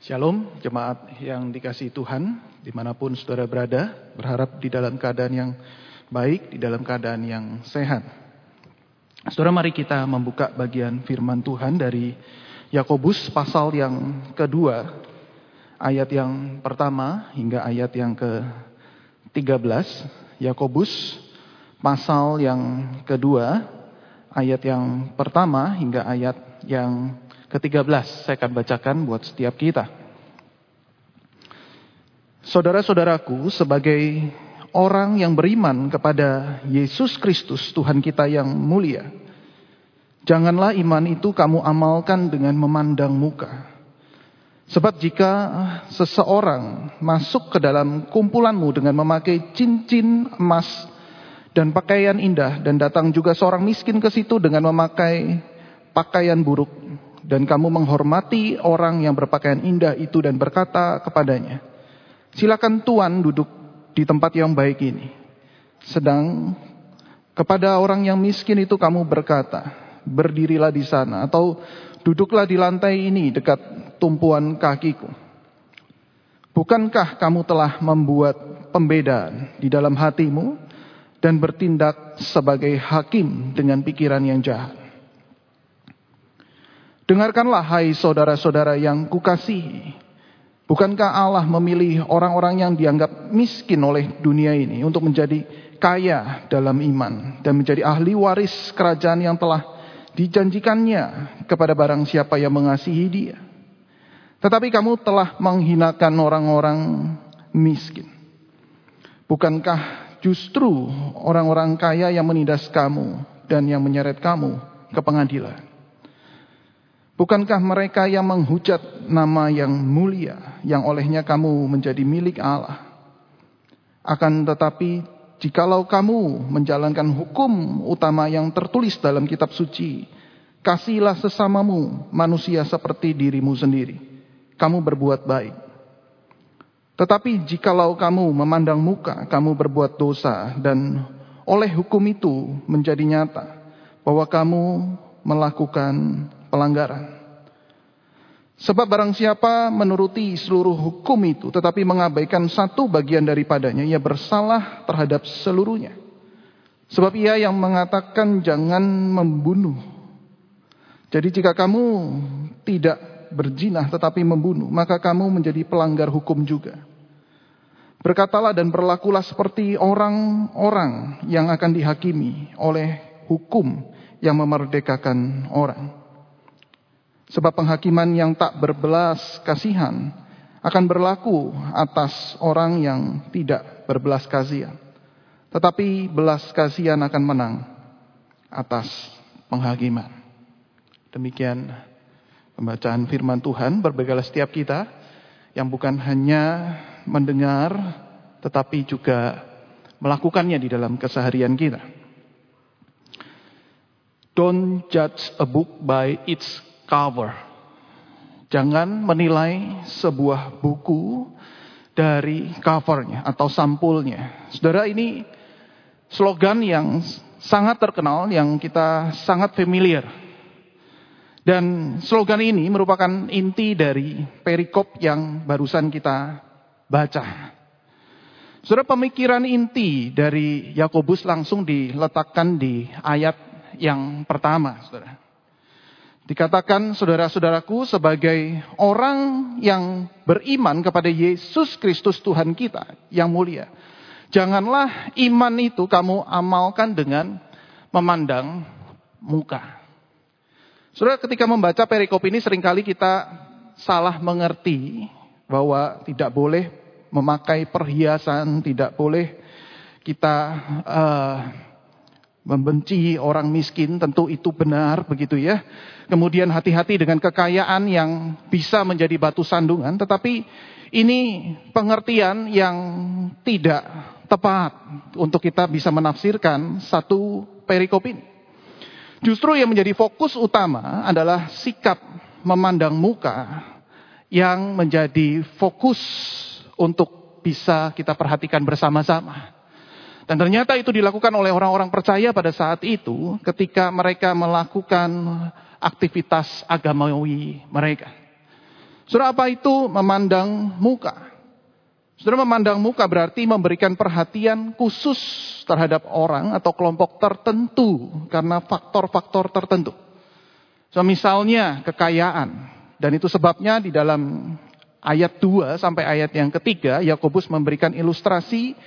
Shalom, jemaat yang dikasih Tuhan, di mana pun saudara berada, berharap di dalam keadaan yang baik, di dalam keadaan yang sehat. Saudara, mari kita membuka bagian firman Tuhan dari Yakobus pasal yang kedua, ayat yang pertama hingga ayat yang ke-13. Yakobus pasal yang kedua, ayat yang pertama hingga ayat yang ke-13 saya akan bacakan buat setiap kita. Saudara-saudaraku, sebagai orang yang beriman kepada Yesus Kristus, Tuhan kita yang mulia, janganlah iman itu kamu amalkan dengan memandang muka. Sebab jika seseorang masuk ke dalam kumpulanmu dengan memakai cincin emas dan pakaian indah dan datang juga seorang miskin ke situ dengan memakai pakaian buruk, dan kamu menghormati orang yang berpakaian indah itu dan berkata kepadanya, silakan tuan duduk di tempat yang baik ini. Sedang kepada orang yang miskin itu kamu berkata, berdirilah di sana atau duduklah di lantai ini dekat tumpuan kakiku. Bukankah kamu telah membuat pembedaan di dalam hatimu dan bertindak sebagai hakim dengan pikiran yang jahat? Dengarkanlah hai saudara-saudara yang kukasihi. Bukankah Allah memilih orang-orang yang dianggap miskin oleh dunia ini untuk menjadi kaya dalam iman dan menjadi ahli waris kerajaan yang telah dijanjikannya kepada barang siapa yang mengasihi dia. Tetapi kamu telah menghinakan orang-orang miskin. Bukankah justru orang-orang kaya yang menindas kamu dan yang menyeret kamu ke pengadilan? Bukankah mereka yang menghujat nama yang mulia yang olehnya kamu menjadi milik Allah? Akan tetapi jikalau kamu menjalankan hukum utama yang tertulis dalam kitab suci, kasihlah sesamamu manusia seperti dirimu sendiri. Kamu berbuat baik. Tetapi jikalau kamu memandang muka, kamu berbuat dosa dan oleh hukum itu menjadi nyata bahwa kamu melakukan pelanggaran. Sebab barang siapa menuruti seluruh hukum itu tetapi mengabaikan satu bagian daripadanya, ia bersalah terhadap seluruhnya. Sebab ia yang mengatakan jangan membunuh. Jadi jika kamu tidak berjinah tetapi membunuh, maka kamu menjadi pelanggar hukum juga. Berkatalah dan berlakulah seperti orang-orang yang akan dihakimi oleh hukum yang memerdekakan orang. Sebab penghakiman yang tak berbelas kasihan akan berlaku atas orang yang tidak berbelas kasihan. Tetapi belas kasihan akan menang atas penghakiman. Demikian pembacaan firman Tuhan berbekalah setiap kita yang bukan hanya mendengar tetapi juga melakukannya di dalam keseharian kita. Don't judge a book by its cover. Jangan menilai sebuah buku dari covernya atau sampulnya. Saudara ini slogan yang sangat terkenal, yang kita sangat familiar. Dan slogan ini merupakan inti dari perikop yang barusan kita baca. Saudara pemikiran inti dari Yakobus langsung diletakkan di ayat yang pertama, saudara. Dikatakan saudara-saudaraku sebagai orang yang beriman kepada Yesus Kristus Tuhan kita yang mulia. Janganlah iman itu kamu amalkan dengan memandang muka. Saudara ketika membaca perikop ini sering kali kita salah mengerti bahwa tidak boleh memakai perhiasan, tidak boleh kita uh, membenci orang miskin, tentu itu benar begitu ya. Kemudian hati-hati dengan kekayaan yang bisa menjadi batu sandungan. Tetapi ini pengertian yang tidak tepat untuk kita bisa menafsirkan satu perikop ini. Justru yang menjadi fokus utama adalah sikap memandang muka yang menjadi fokus untuk bisa kita perhatikan bersama-sama. Dan ternyata itu dilakukan oleh orang-orang percaya pada saat itu ketika mereka melakukan aktivitas agamawi mereka. Saudara apa itu memandang muka? Saudara memandang muka berarti memberikan perhatian khusus terhadap orang atau kelompok tertentu karena faktor-faktor tertentu. So, misalnya kekayaan. Dan itu sebabnya di dalam ayat 2 sampai ayat yang ketiga, Yakobus memberikan ilustrasi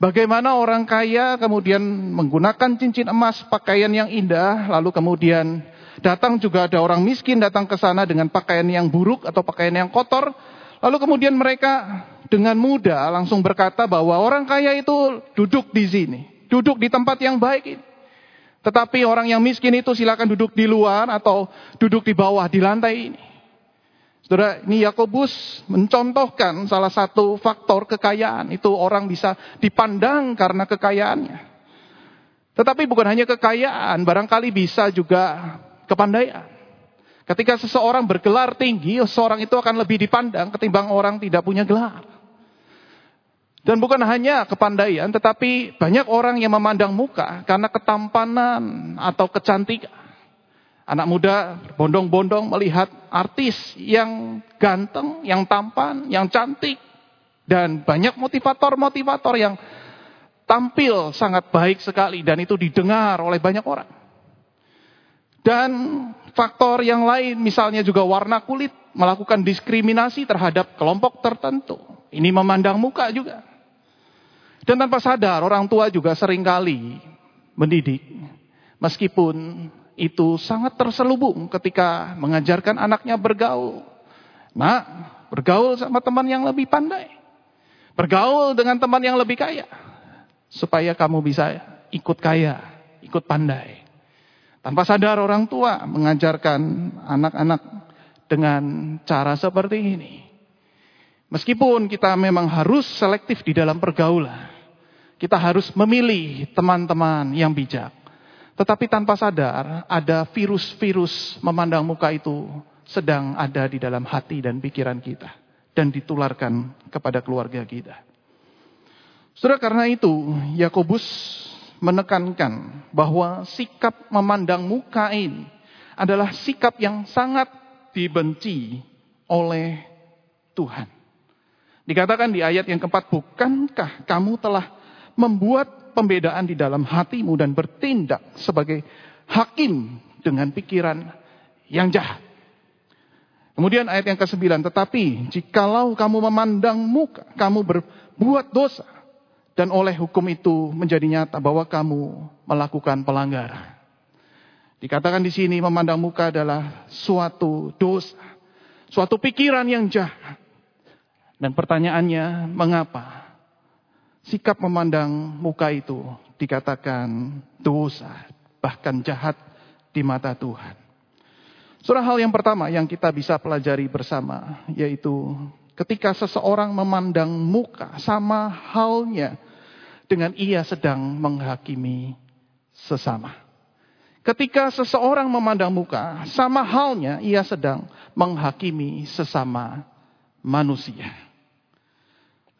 bagaimana orang kaya kemudian menggunakan cincin emas, pakaian yang indah, lalu kemudian datang juga ada orang miskin datang ke sana dengan pakaian yang buruk atau pakaian yang kotor, lalu kemudian mereka dengan mudah langsung berkata bahwa orang kaya itu duduk di sini, duduk di tempat yang baik ini. Tetapi orang yang miskin itu silakan duduk di luar atau duduk di bawah di lantai ini. Saudara, ini Yakobus mencontohkan salah satu faktor kekayaan. Itu orang bisa dipandang karena kekayaannya. Tetapi bukan hanya kekayaan, barangkali bisa juga kepandaian. Ketika seseorang bergelar tinggi, seseorang itu akan lebih dipandang ketimbang orang tidak punya gelar. Dan bukan hanya kepandaian, tetapi banyak orang yang memandang muka karena ketampanan atau kecantikan. Anak muda bondong-bondong melihat artis yang ganteng, yang tampan, yang cantik. Dan banyak motivator-motivator yang tampil sangat baik sekali dan itu didengar oleh banyak orang. Dan faktor yang lain misalnya juga warna kulit melakukan diskriminasi terhadap kelompok tertentu. Ini memandang muka juga. Dan tanpa sadar orang tua juga sering kali mendidik. Meskipun itu sangat terselubung ketika mengajarkan anaknya bergaul. Nah, bergaul sama teman yang lebih pandai. Bergaul dengan teman yang lebih kaya. Supaya kamu bisa ikut kaya, ikut pandai. Tanpa sadar orang tua mengajarkan anak-anak dengan cara seperti ini. Meskipun kita memang harus selektif di dalam pergaulan. Kita harus memilih teman-teman yang bijak. Tetapi tanpa sadar, ada virus-virus memandang muka itu sedang ada di dalam hati dan pikiran kita. Dan ditularkan kepada keluarga kita. Saudara, karena itu, Yakobus menekankan bahwa sikap memandang muka ini adalah sikap yang sangat dibenci oleh Tuhan. Dikatakan di ayat yang keempat, bukankah kamu telah membuat pembedaan di dalam hatimu dan bertindak sebagai hakim dengan pikiran yang jahat. Kemudian ayat yang ke-9, tetapi jikalau kamu memandang muka, kamu berbuat dosa, dan oleh hukum itu menjadi nyata bahwa kamu melakukan pelanggaran. Dikatakan di sini memandang muka adalah suatu dosa, suatu pikiran yang jahat. Dan pertanyaannya, mengapa? Sikap memandang muka itu dikatakan dosa, bahkan jahat di mata Tuhan. Surah hal yang pertama yang kita bisa pelajari bersama, yaitu ketika seseorang memandang muka sama halnya dengan ia sedang menghakimi sesama. Ketika seseorang memandang muka, sama halnya ia sedang menghakimi sesama manusia.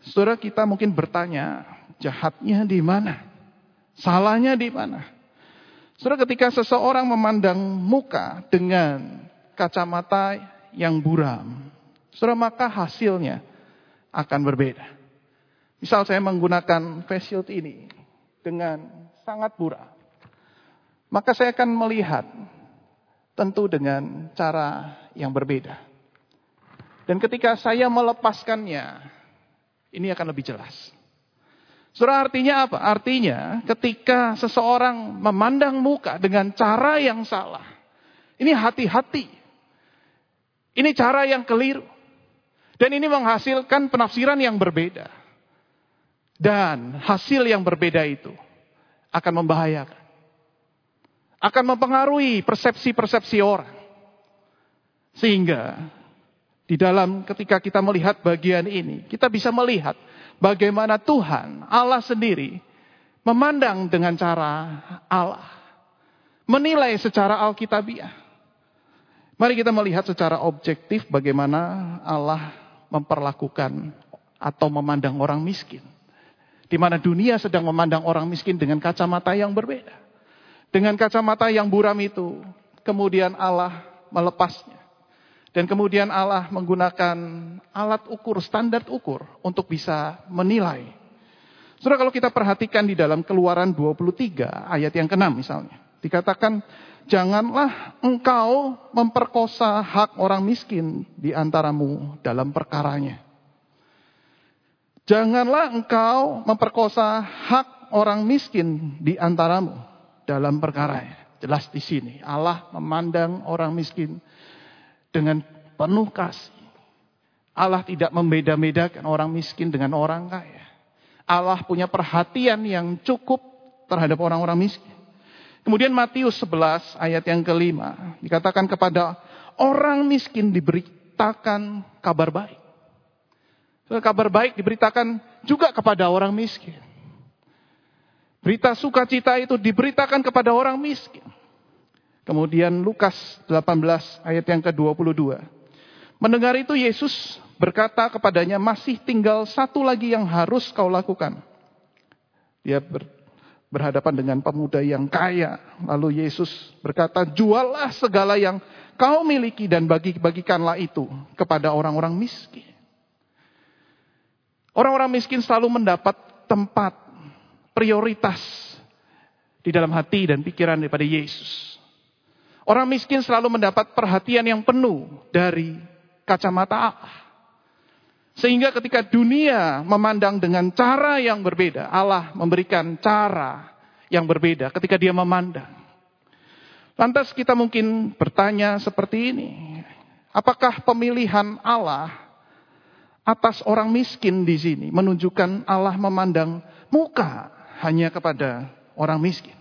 Saudara kita mungkin bertanya, jahatnya di mana? Salahnya di mana? Saudara ketika seseorang memandang muka dengan kacamata yang buram, saudara maka hasilnya akan berbeda. Misal saya menggunakan face shield ini dengan sangat buram. Maka saya akan melihat tentu dengan cara yang berbeda. Dan ketika saya melepaskannya, ini akan lebih jelas. Surah artinya apa? Artinya ketika seseorang memandang muka dengan cara yang salah. Ini hati-hati. Ini cara yang keliru. Dan ini menghasilkan penafsiran yang berbeda. Dan hasil yang berbeda itu akan membahayakan. Akan mempengaruhi persepsi-persepsi orang. Sehingga di dalam ketika kita melihat bagian ini, kita bisa melihat bagaimana Tuhan, Allah sendiri, memandang dengan cara Allah. Menilai secara Alkitabiah. Mari kita melihat secara objektif bagaimana Allah memperlakukan atau memandang orang miskin. Di mana dunia sedang memandang orang miskin dengan kacamata yang berbeda. Dengan kacamata yang buram itu, kemudian Allah melepasnya Dan kemudian Allah menggunakan alat ukur, standar ukur untuk bisa menilai. Saudara kalau kita perhatikan di dalam keluaran 23 ayat yang ke-6 misalnya. Dikatakan, janganlah engkau memperkosa hak orang miskin di antaramu dalam perkaranya. Janganlah engkau memperkosa hak orang miskin di antaramu dalam perkaranya. Jelas di sini Allah memandang orang miskin dengan penuh kasih. Allah tidak membeda-bedakan orang miskin dengan orang kaya. Allah punya perhatian yang cukup terhadap orang-orang miskin. Kemudian Matius 11 ayat yang kelima dikatakan kepada orang miskin diberitakan kabar baik. Kabar baik diberitakan juga kepada orang miskin. Berita sukacita itu diberitakan kepada orang miskin. Kemudian Lukas 18 ayat yang ke-22. Mendengar itu Yesus berkata kepadanya, masih tinggal satu lagi yang harus kau lakukan. Dia ber, berhadapan dengan pemuda yang kaya. Lalu Yesus berkata, jualah segala yang kau miliki dan bagi-bagikanlah itu kepada orang-orang miskin. Orang-orang miskin selalu mendapat tempat prioritas di dalam hati dan pikiran daripada Yesus. Orang miskin selalu mendapat perhatian yang penuh dari kacamata Allah. Sehingga ketika dunia memandang dengan cara yang berbeda, Allah memberikan cara yang berbeda ketika dia memandang. Lantas kita mungkin bertanya seperti ini. Apakah pemilihan Allah atas orang miskin di sini menunjukkan Allah memandang muka hanya kepada orang miskin?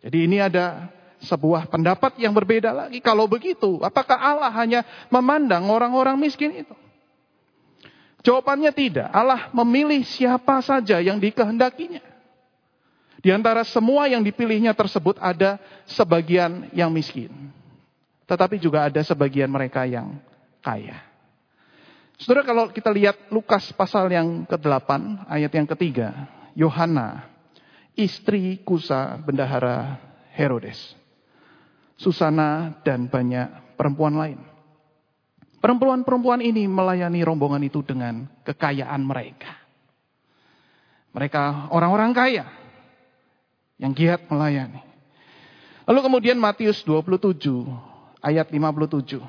Jadi ini ada sebuah pendapat yang berbeda lagi. Kalau begitu, apakah Allah hanya memandang orang-orang miskin itu? Jawabannya tidak. Allah memilih siapa saja yang dikehendakinya. Di antara semua yang dipilihnya tersebut ada sebagian yang miskin. Tetapi juga ada sebagian mereka yang kaya. Saudara kalau kita lihat Lukas pasal yang ke-8 ayat yang ketiga. Yohana, istri Kusa bendahara Herodes. Susana, dan banyak perempuan lain. Perempuan-perempuan ini melayani rombongan itu dengan kekayaan mereka. Mereka orang-orang kaya yang giat melayani. Lalu kemudian Matius 27 ayat 57.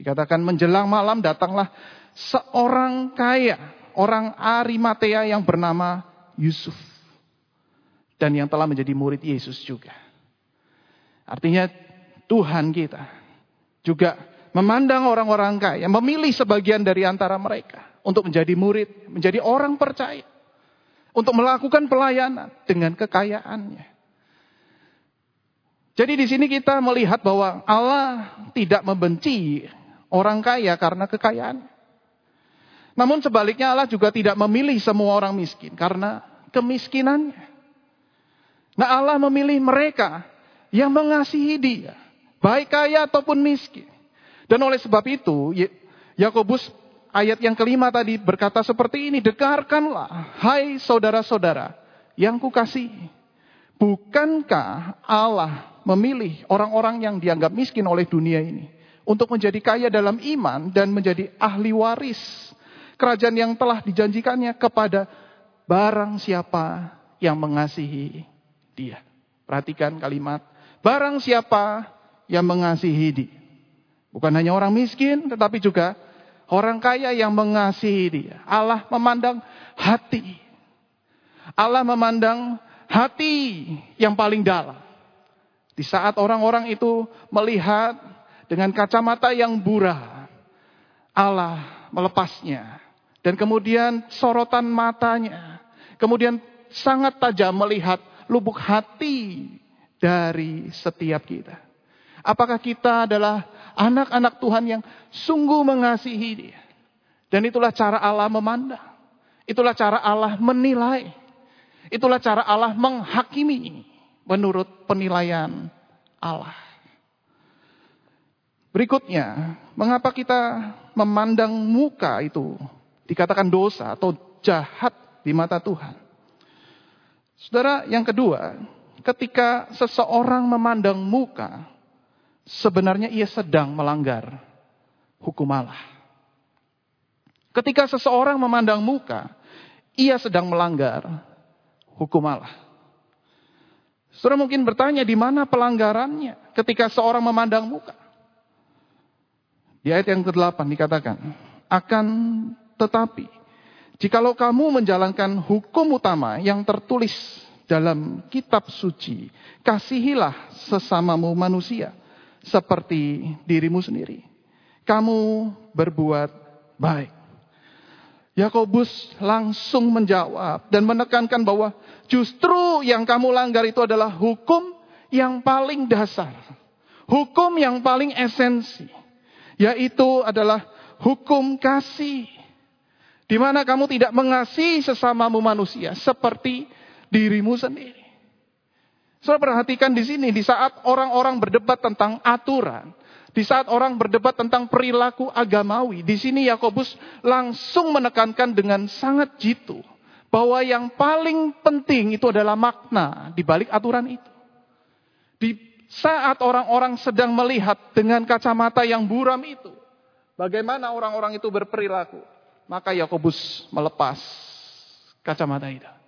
Dikatakan menjelang malam datanglah seorang kaya, orang Arimatea yang bernama Yusuf. Dan yang telah menjadi murid Yesus juga. Artinya Tuhan kita juga memandang orang-orang kaya, memilih sebagian dari antara mereka untuk menjadi murid, menjadi orang percaya, untuk melakukan pelayanan dengan kekayaannya. Jadi di sini kita melihat bahwa Allah tidak membenci orang kaya karena kekayaan. Namun sebaliknya Allah juga tidak memilih semua orang miskin karena kemiskinannya. Nah Allah memilih mereka yang mengasihi dia, baik kaya ataupun miskin. Dan oleh sebab itu, Yakobus ayat yang kelima tadi berkata seperti ini, dengarkanlah, hai saudara-saudara yang kukasihi. Bukankah Allah memilih orang-orang yang dianggap miskin oleh dunia ini untuk menjadi kaya dalam iman dan menjadi ahli waris kerajaan yang telah dijanjikannya kepada barang siapa yang mengasihi dia. Perhatikan kalimat Barang siapa yang mengasihi dia. Bukan hanya orang miskin, tetapi juga orang kaya yang mengasihi dia. Allah memandang hati. Allah memandang hati yang paling dalam. Di saat orang-orang itu melihat dengan kacamata yang burah, Allah melepasnya. Dan kemudian sorotan matanya, kemudian sangat tajam melihat lubuk hati dari setiap kita. Apakah kita adalah anak-anak Tuhan yang sungguh mengasihi Dia? Dan itulah cara Allah memandang. Itulah cara Allah menilai. Itulah cara Allah menghakimi menurut penilaian Allah. Berikutnya, mengapa kita memandang muka itu dikatakan dosa atau jahat di mata Tuhan? Saudara, yang kedua, ketika seseorang memandang muka, sebenarnya ia sedang melanggar hukum Allah. Ketika seseorang memandang muka, ia sedang melanggar hukum Allah. Saudara mungkin bertanya di mana pelanggarannya ketika seorang memandang muka. Di ayat yang ke-8 dikatakan, akan tetapi jikalau kamu menjalankan hukum utama yang tertulis dalam kitab suci, kasihilah sesamamu manusia seperti dirimu sendiri. Kamu berbuat baik. Yakobus langsung menjawab dan menekankan bahwa justru yang kamu langgar itu adalah hukum yang paling dasar. Hukum yang paling esensi yaitu adalah hukum kasih. Di mana kamu tidak mengasihi sesamamu manusia seperti dirimu sendiri. Saya perhatikan di sini di saat orang-orang berdebat tentang aturan, di saat orang berdebat tentang perilaku agamawi, di sini Yakobus langsung menekankan dengan sangat jitu bahwa yang paling penting itu adalah makna di balik aturan itu. Di saat orang-orang sedang melihat dengan kacamata yang buram itu, bagaimana orang-orang itu berperilaku, maka Yakobus melepas kacamata itu.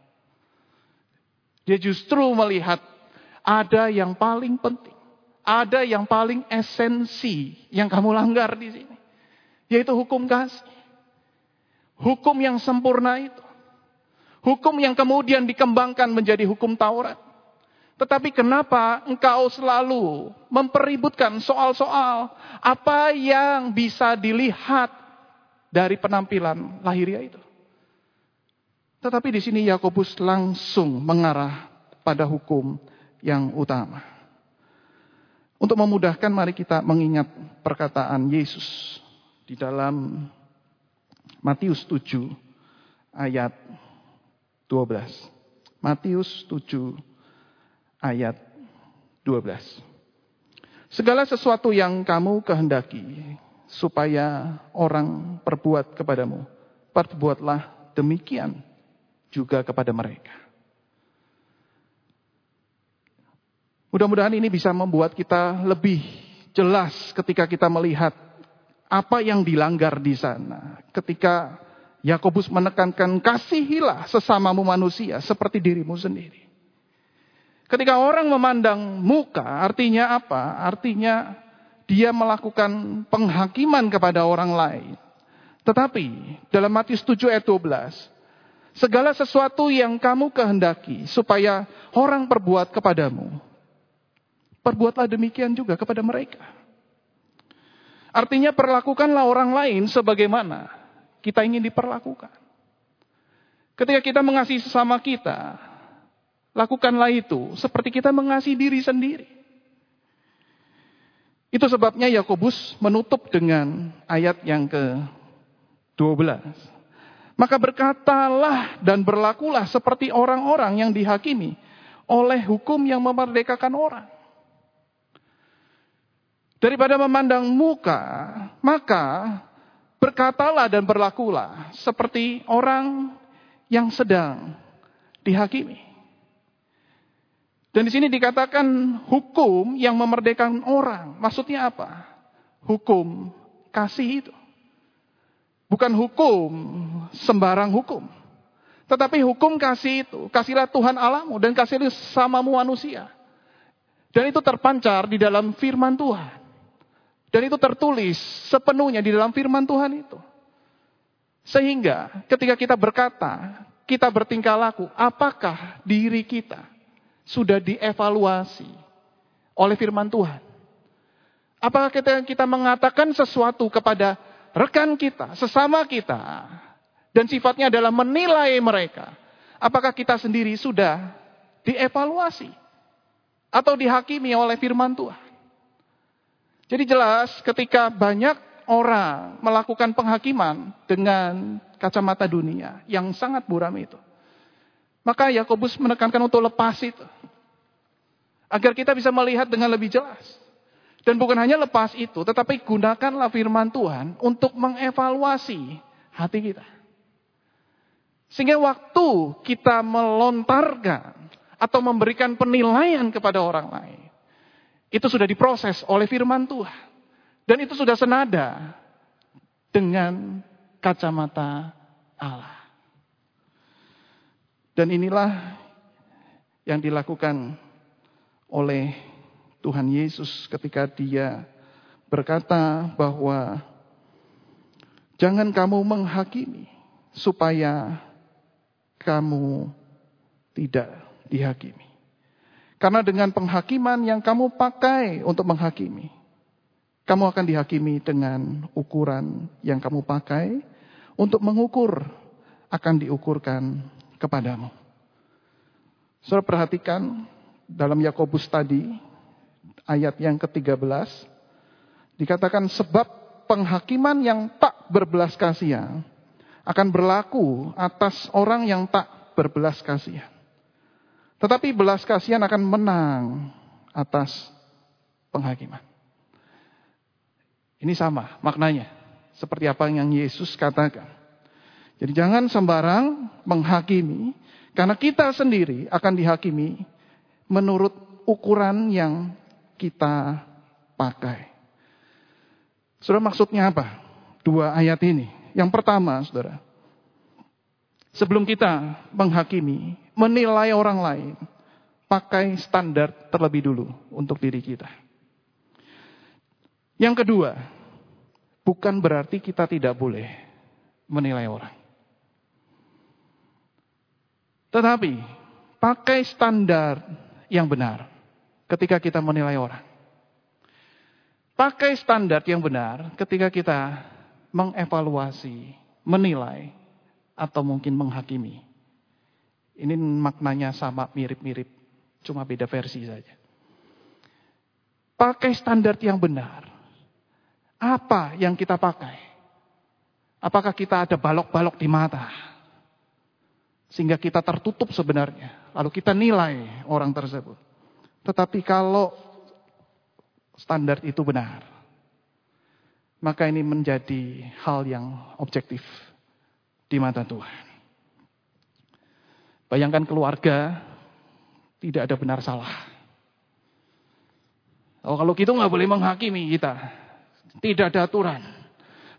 Dia justru melihat ada yang paling penting, ada yang paling esensi yang kamu langgar di sini, yaitu hukum kasih. Hukum yang sempurna itu. Hukum yang kemudian dikembangkan menjadi hukum Taurat. Tetapi kenapa engkau selalu mempeributkan soal-soal apa yang bisa dilihat dari penampilan lahiriah itu? Tetapi di sini Yakobus langsung mengarah pada hukum yang utama. Untuk memudahkan mari kita mengingat perkataan Yesus di dalam Matius 7 ayat 12. Matius 7 ayat 12. Segala sesuatu yang kamu kehendaki supaya orang perbuat kepadamu, perbuatlah demikian juga kepada mereka. Mudah-mudahan ini bisa membuat kita lebih jelas ketika kita melihat apa yang dilanggar di sana. Ketika Yakobus menekankan kasihilah sesamamu manusia seperti dirimu sendiri. Ketika orang memandang muka, artinya apa? Artinya dia melakukan penghakiman kepada orang lain. Tetapi dalam Matius 7 ayat 12, segala sesuatu yang kamu kehendaki supaya orang perbuat kepadamu, perbuatlah demikian juga kepada mereka. Artinya perlakukanlah orang lain sebagaimana kita ingin diperlakukan. Ketika kita mengasihi sesama kita, Lakukanlah itu seperti kita mengasihi diri sendiri. Itu sebabnya Yakobus menutup dengan ayat yang ke-12. Maka berkatalah dan berlakulah seperti orang-orang yang dihakimi oleh hukum yang memerdekakan orang. Daripada memandang muka, maka berkatalah dan berlakulah seperti orang yang sedang dihakimi. Dan di sini dikatakan hukum yang memerdekakan orang. Maksudnya apa? Hukum kasih itu. Bukan hukum sembarang hukum. Tetapi hukum kasih itu. Kasihlah Tuhan Allahmu dan kasihlah samamu manusia. Dan itu terpancar di dalam firman Tuhan. Dan itu tertulis sepenuhnya di dalam firman Tuhan itu. Sehingga ketika kita berkata, kita bertingkah laku, apakah diri kita sudah dievaluasi oleh firman Tuhan? Apakah kita, kita mengatakan sesuatu kepada rekan kita, sesama kita, dan sifatnya adalah menilai mereka? Apakah kita sendiri sudah dievaluasi atau dihakimi oleh firman Tuhan? Jadi jelas ketika banyak orang melakukan penghakiman dengan kacamata dunia yang sangat buram itu. Maka Yakobus menekankan untuk lepas itu. Agar kita bisa melihat dengan lebih jelas. Dan bukan hanya lepas itu, tetapi gunakanlah firman Tuhan untuk mengevaluasi hati kita. Sehingga waktu kita melontarkan atau memberikan penilaian kepada orang lain, itu sudah diproses oleh firman Tuhan. Dan itu sudah senada dengan kacamata Allah. Dan inilah yang dilakukan oleh Tuhan Yesus ketika dia berkata bahwa jangan kamu menghakimi supaya kamu tidak dihakimi. Karena dengan penghakiman yang kamu pakai untuk menghakimi, kamu akan dihakimi dengan ukuran yang kamu pakai untuk mengukur akan diukurkan kepadamu. Saudara perhatikan dalam Yakobus tadi ayat yang ke-13 dikatakan sebab penghakiman yang tak berbelas kasihan akan berlaku atas orang yang tak berbelas kasihan. Tetapi belas kasihan akan menang atas penghakiman. Ini sama maknanya. Seperti apa yang Yesus katakan. Jadi jangan sembarang menghakimi. Karena kita sendiri akan dihakimi menurut ukuran yang kita pakai. Saudara maksudnya apa? Dua ayat ini. Yang pertama saudara. Sebelum kita menghakimi, menilai orang lain, pakai standar terlebih dulu untuk diri kita. Yang kedua, bukan berarti kita tidak boleh menilai orang. Tetapi, pakai standar yang benar ketika kita menilai orang. Pakai standar yang benar ketika kita mengevaluasi, menilai, atau mungkin menghakimi. Ini maknanya sama mirip-mirip, cuma beda versi saja. Pakai standar yang benar. Apa yang kita pakai? Apakah kita ada balok-balok di mata? Sehingga kita tertutup sebenarnya. Lalu kita nilai orang tersebut. Tetapi kalau standar itu benar, maka ini menjadi hal yang objektif di mata Tuhan. Bayangkan keluarga tidak ada benar salah. Oh, kalau gitu nggak boleh menghakimi kita. Tidak ada aturan.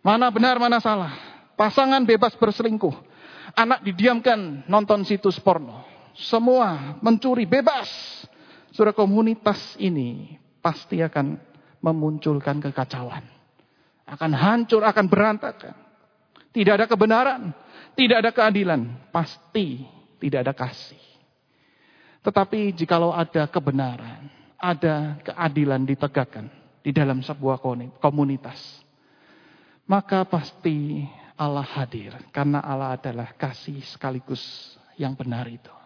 Mana benar, mana salah. Pasangan bebas berselingkuh. Anak didiamkan nonton situs porno. Semua mencuri bebas. Sudah komunitas ini pasti akan memunculkan kekacauan. Akan hancur, akan berantakan. Tidak ada kebenaran, tidak ada keadilan. Pasti tidak ada kasih. Tetapi jikalau ada kebenaran, ada keadilan ditegakkan di dalam sebuah komunitas, maka pasti Allah hadir karena Allah adalah kasih sekaligus yang benar itu.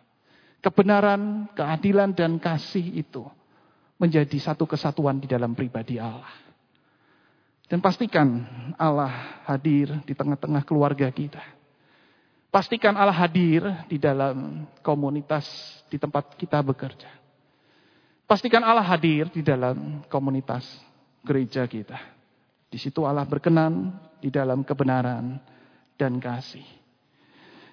Kebenaran, keadilan dan kasih itu menjadi satu kesatuan di dalam pribadi Allah. Dan pastikan Allah hadir di tengah-tengah keluarga kita Pastikan Allah hadir di dalam komunitas di tempat kita bekerja. Pastikan Allah hadir di dalam komunitas gereja kita. Di situ Allah berkenan di dalam kebenaran dan kasih.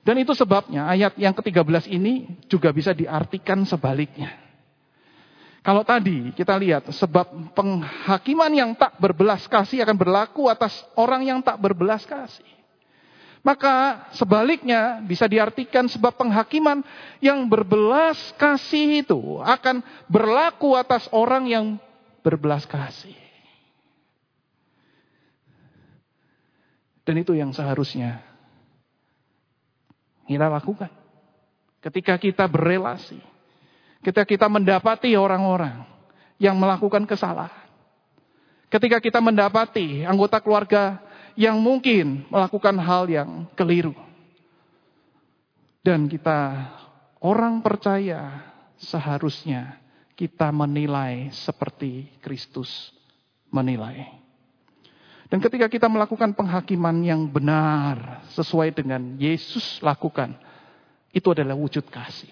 Dan itu sebabnya ayat yang ke-13 ini juga bisa diartikan sebaliknya. Kalau tadi kita lihat sebab penghakiman yang tak berbelas kasih akan berlaku atas orang yang tak berbelas kasih. Maka sebaliknya bisa diartikan sebab penghakiman yang berbelas kasih itu akan berlaku atas orang yang berbelas kasih. Dan itu yang seharusnya kita lakukan. Ketika kita berelasi. Ketika kita mendapati orang-orang yang melakukan kesalahan. Ketika kita mendapati anggota keluarga yang mungkin melakukan hal yang keliru. Dan kita orang percaya seharusnya kita menilai seperti Kristus menilai. Dan ketika kita melakukan penghakiman yang benar sesuai dengan Yesus lakukan, itu adalah wujud kasih.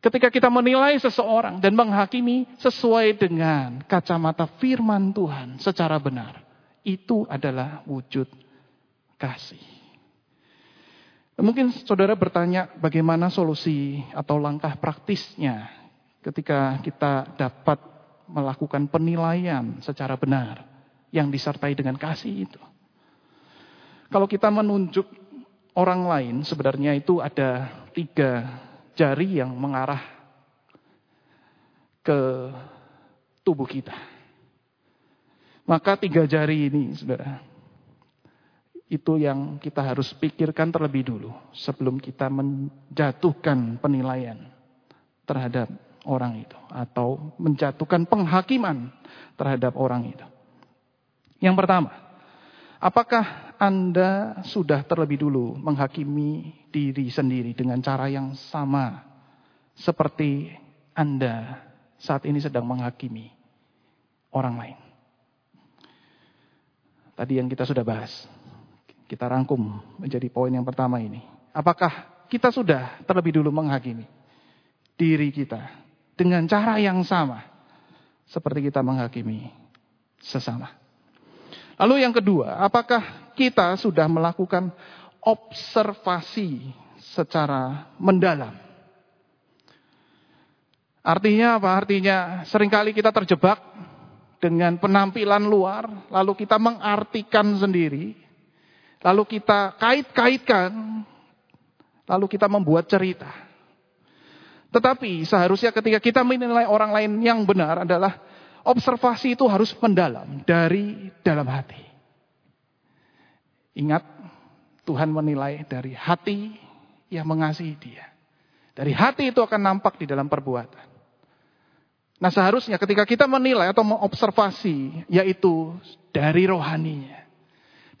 Ketika kita menilai seseorang dan menghakimi sesuai dengan kacamata firman Tuhan secara benar, itu adalah wujud kasih. Mungkin saudara bertanya bagaimana solusi atau langkah praktisnya ketika kita dapat melakukan penilaian secara benar yang disertai dengan kasih itu. Kalau kita menunjuk orang lain, sebenarnya itu ada tiga jari yang mengarah ke tubuh kita. Maka tiga jari ini, saudara, itu yang kita harus pikirkan terlebih dulu sebelum kita menjatuhkan penilaian terhadap orang itu atau menjatuhkan penghakiman terhadap orang itu. Yang pertama, apakah Anda sudah terlebih dulu menghakimi diri sendiri dengan cara yang sama seperti Anda saat ini sedang menghakimi orang lain? Tadi yang kita sudah bahas. Kita rangkum menjadi poin yang pertama ini. Apakah kita sudah terlebih dulu menghakimi diri kita dengan cara yang sama seperti kita menghakimi sesama? Lalu yang kedua, apakah kita sudah melakukan observasi secara mendalam? Artinya apa? Artinya sering kali kita terjebak dengan penampilan luar, lalu kita mengartikan sendiri, lalu kita kait-kaitkan, lalu kita membuat cerita. Tetapi seharusnya ketika kita menilai orang lain yang benar adalah observasi itu harus mendalam dari dalam hati. Ingat, Tuhan menilai dari hati yang mengasihi dia. Dari hati itu akan nampak di dalam perbuatan. Nah seharusnya ketika kita menilai atau mengobservasi, yaitu dari rohaninya.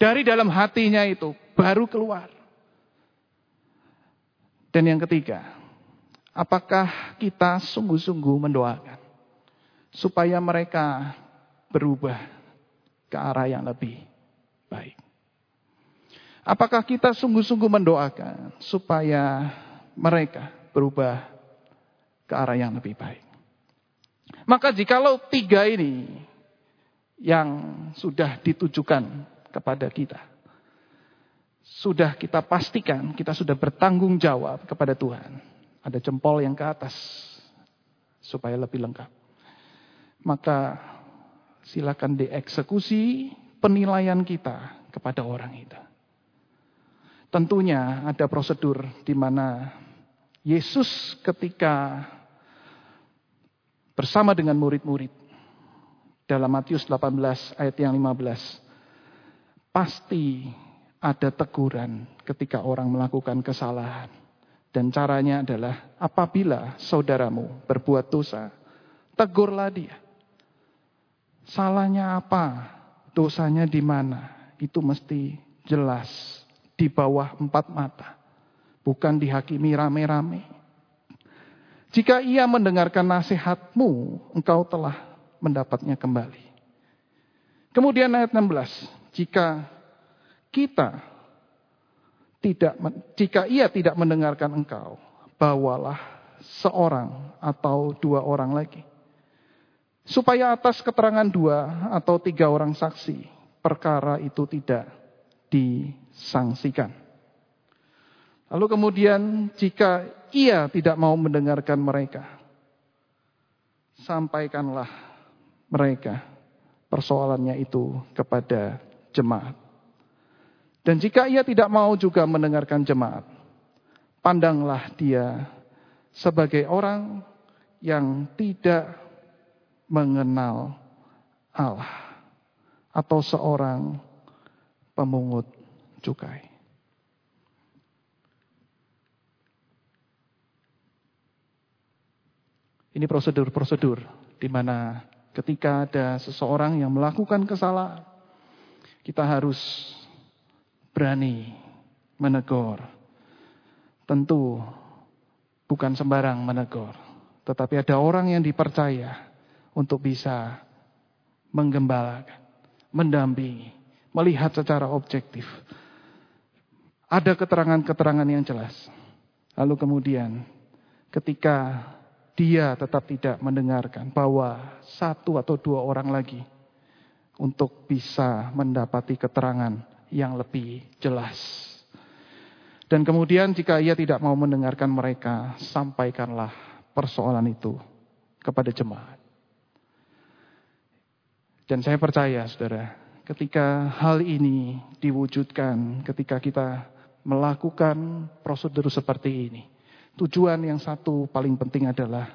Dari dalam hatinya itu baru keluar. Dan yang ketiga, apakah kita sungguh-sungguh mendoakan supaya mereka berubah ke arah yang lebih baik. Apakah kita sungguh-sungguh mendoakan supaya mereka berubah ke arah yang lebih baik? Maka jikalau tiga ini yang sudah ditujukan kepada kita, sudah kita pastikan kita sudah bertanggung jawab kepada Tuhan. Ada jempol yang ke atas supaya lebih lengkap maka silakan dieksekusi penilaian kita kepada orang itu. Tentunya ada prosedur di mana Yesus ketika bersama dengan murid-murid dalam Matius 18 ayat yang 15 pasti ada teguran ketika orang melakukan kesalahan dan caranya adalah apabila saudaramu berbuat dosa tegurlah dia Salahnya apa? Dosanya di mana? Itu mesti jelas. Di bawah empat mata. Bukan dihakimi rame-rame. Jika ia mendengarkan nasihatmu, engkau telah mendapatnya kembali. Kemudian ayat 16. Jika kita tidak jika ia tidak mendengarkan engkau, bawalah seorang atau dua orang lagi Supaya atas keterangan dua atau tiga orang saksi, perkara itu tidak disangsikan. Lalu kemudian jika ia tidak mau mendengarkan mereka, sampaikanlah mereka persoalannya itu kepada jemaat. Dan jika ia tidak mau juga mendengarkan jemaat, pandanglah dia sebagai orang yang tidak mengenal Allah atau seorang pemungut cukai. Ini prosedur-prosedur di mana ketika ada seseorang yang melakukan kesalahan, kita harus berani menegur. Tentu bukan sembarang menegur, tetapi ada orang yang dipercaya untuk bisa menggembalakan, mendampingi, melihat secara objektif. Ada keterangan-keterangan yang jelas. Lalu kemudian ketika dia tetap tidak mendengarkan bahwa satu atau dua orang lagi untuk bisa mendapati keterangan yang lebih jelas. Dan kemudian jika ia tidak mau mendengarkan mereka, sampaikanlah persoalan itu kepada jemaat. Dan saya percaya saudara, ketika hal ini diwujudkan, ketika kita melakukan prosedur seperti ini. Tujuan yang satu paling penting adalah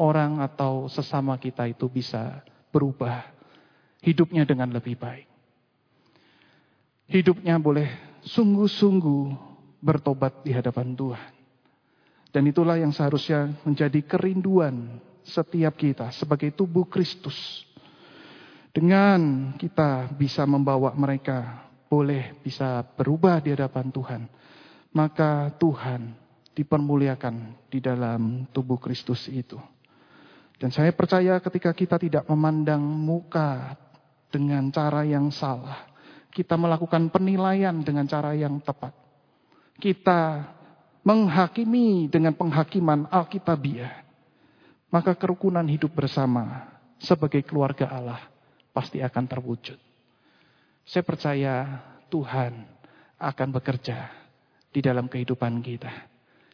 orang atau sesama kita itu bisa berubah hidupnya dengan lebih baik. Hidupnya boleh sungguh-sungguh bertobat di hadapan Tuhan. Dan itulah yang seharusnya menjadi kerinduan setiap kita sebagai tubuh Kristus. Dengan kita bisa membawa mereka boleh bisa berubah di hadapan Tuhan, maka Tuhan dipermuliakan di dalam tubuh Kristus itu. Dan saya percaya ketika kita tidak memandang muka dengan cara yang salah, kita melakukan penilaian dengan cara yang tepat. Kita menghakimi dengan penghakiman Alkitabiah, maka kerukunan hidup bersama sebagai keluarga Allah pasti akan terwujud. Saya percaya Tuhan akan bekerja di dalam kehidupan kita.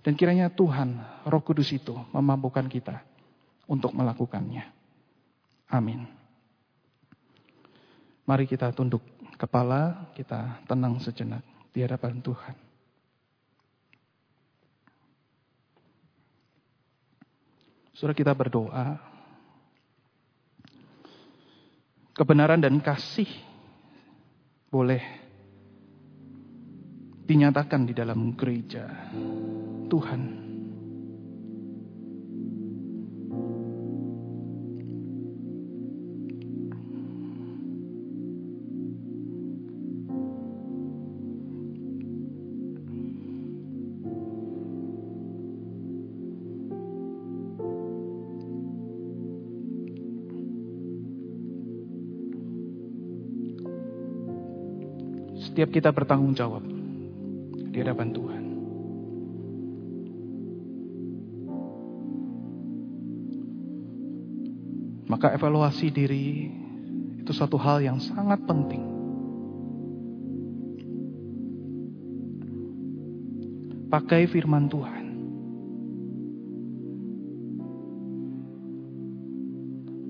Dan kiranya Tuhan, Roh Kudus itu memampukan kita untuk melakukannya. Amin. Mari kita tunduk kepala, kita tenang sejenak di hadapan Tuhan. Sudah kita berdoa. Kebenaran dan kasih boleh dinyatakan di dalam gereja Tuhan. Setiap kita bertanggung jawab di hadapan Tuhan. Maka evaluasi diri itu satu hal yang sangat penting. Pakai firman Tuhan.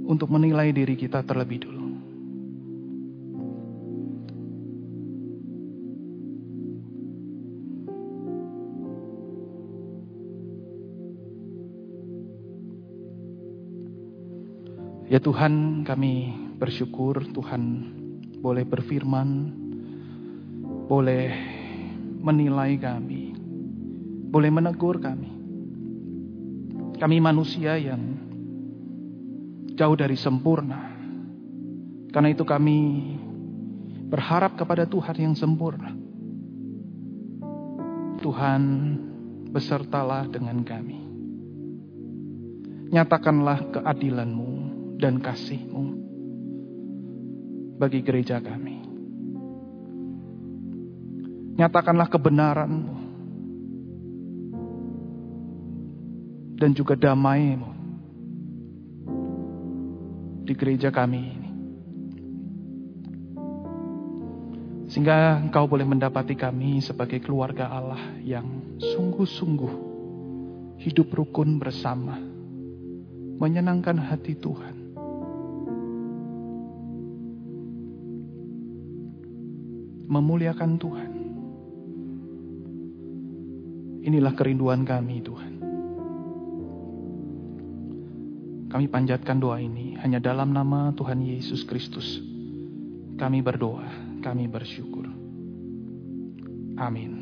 Untuk menilai diri kita terlebih dulu. Ya Tuhan kami bersyukur Tuhan boleh berfirman, boleh menilai kami, boleh menegur kami. Kami manusia yang jauh dari sempurna. Karena itu kami berharap kepada Tuhan yang sempurna. Tuhan besertalah dengan kami. Nyatakanlah keadilanmu dan kasih-Mu bagi gereja kami. Nyatakanlah kebenaran-Mu dan juga damai-Mu di gereja kami ini. Sehingga engkau boleh mendapati kami sebagai keluarga Allah yang sungguh-sungguh hidup rukun bersama, menyenangkan hati Tuhan. Memuliakan Tuhan. Inilah kerinduan kami, Tuhan. Kami panjatkan doa ini hanya dalam nama Tuhan Yesus Kristus. Kami berdoa, kami bersyukur. Amin.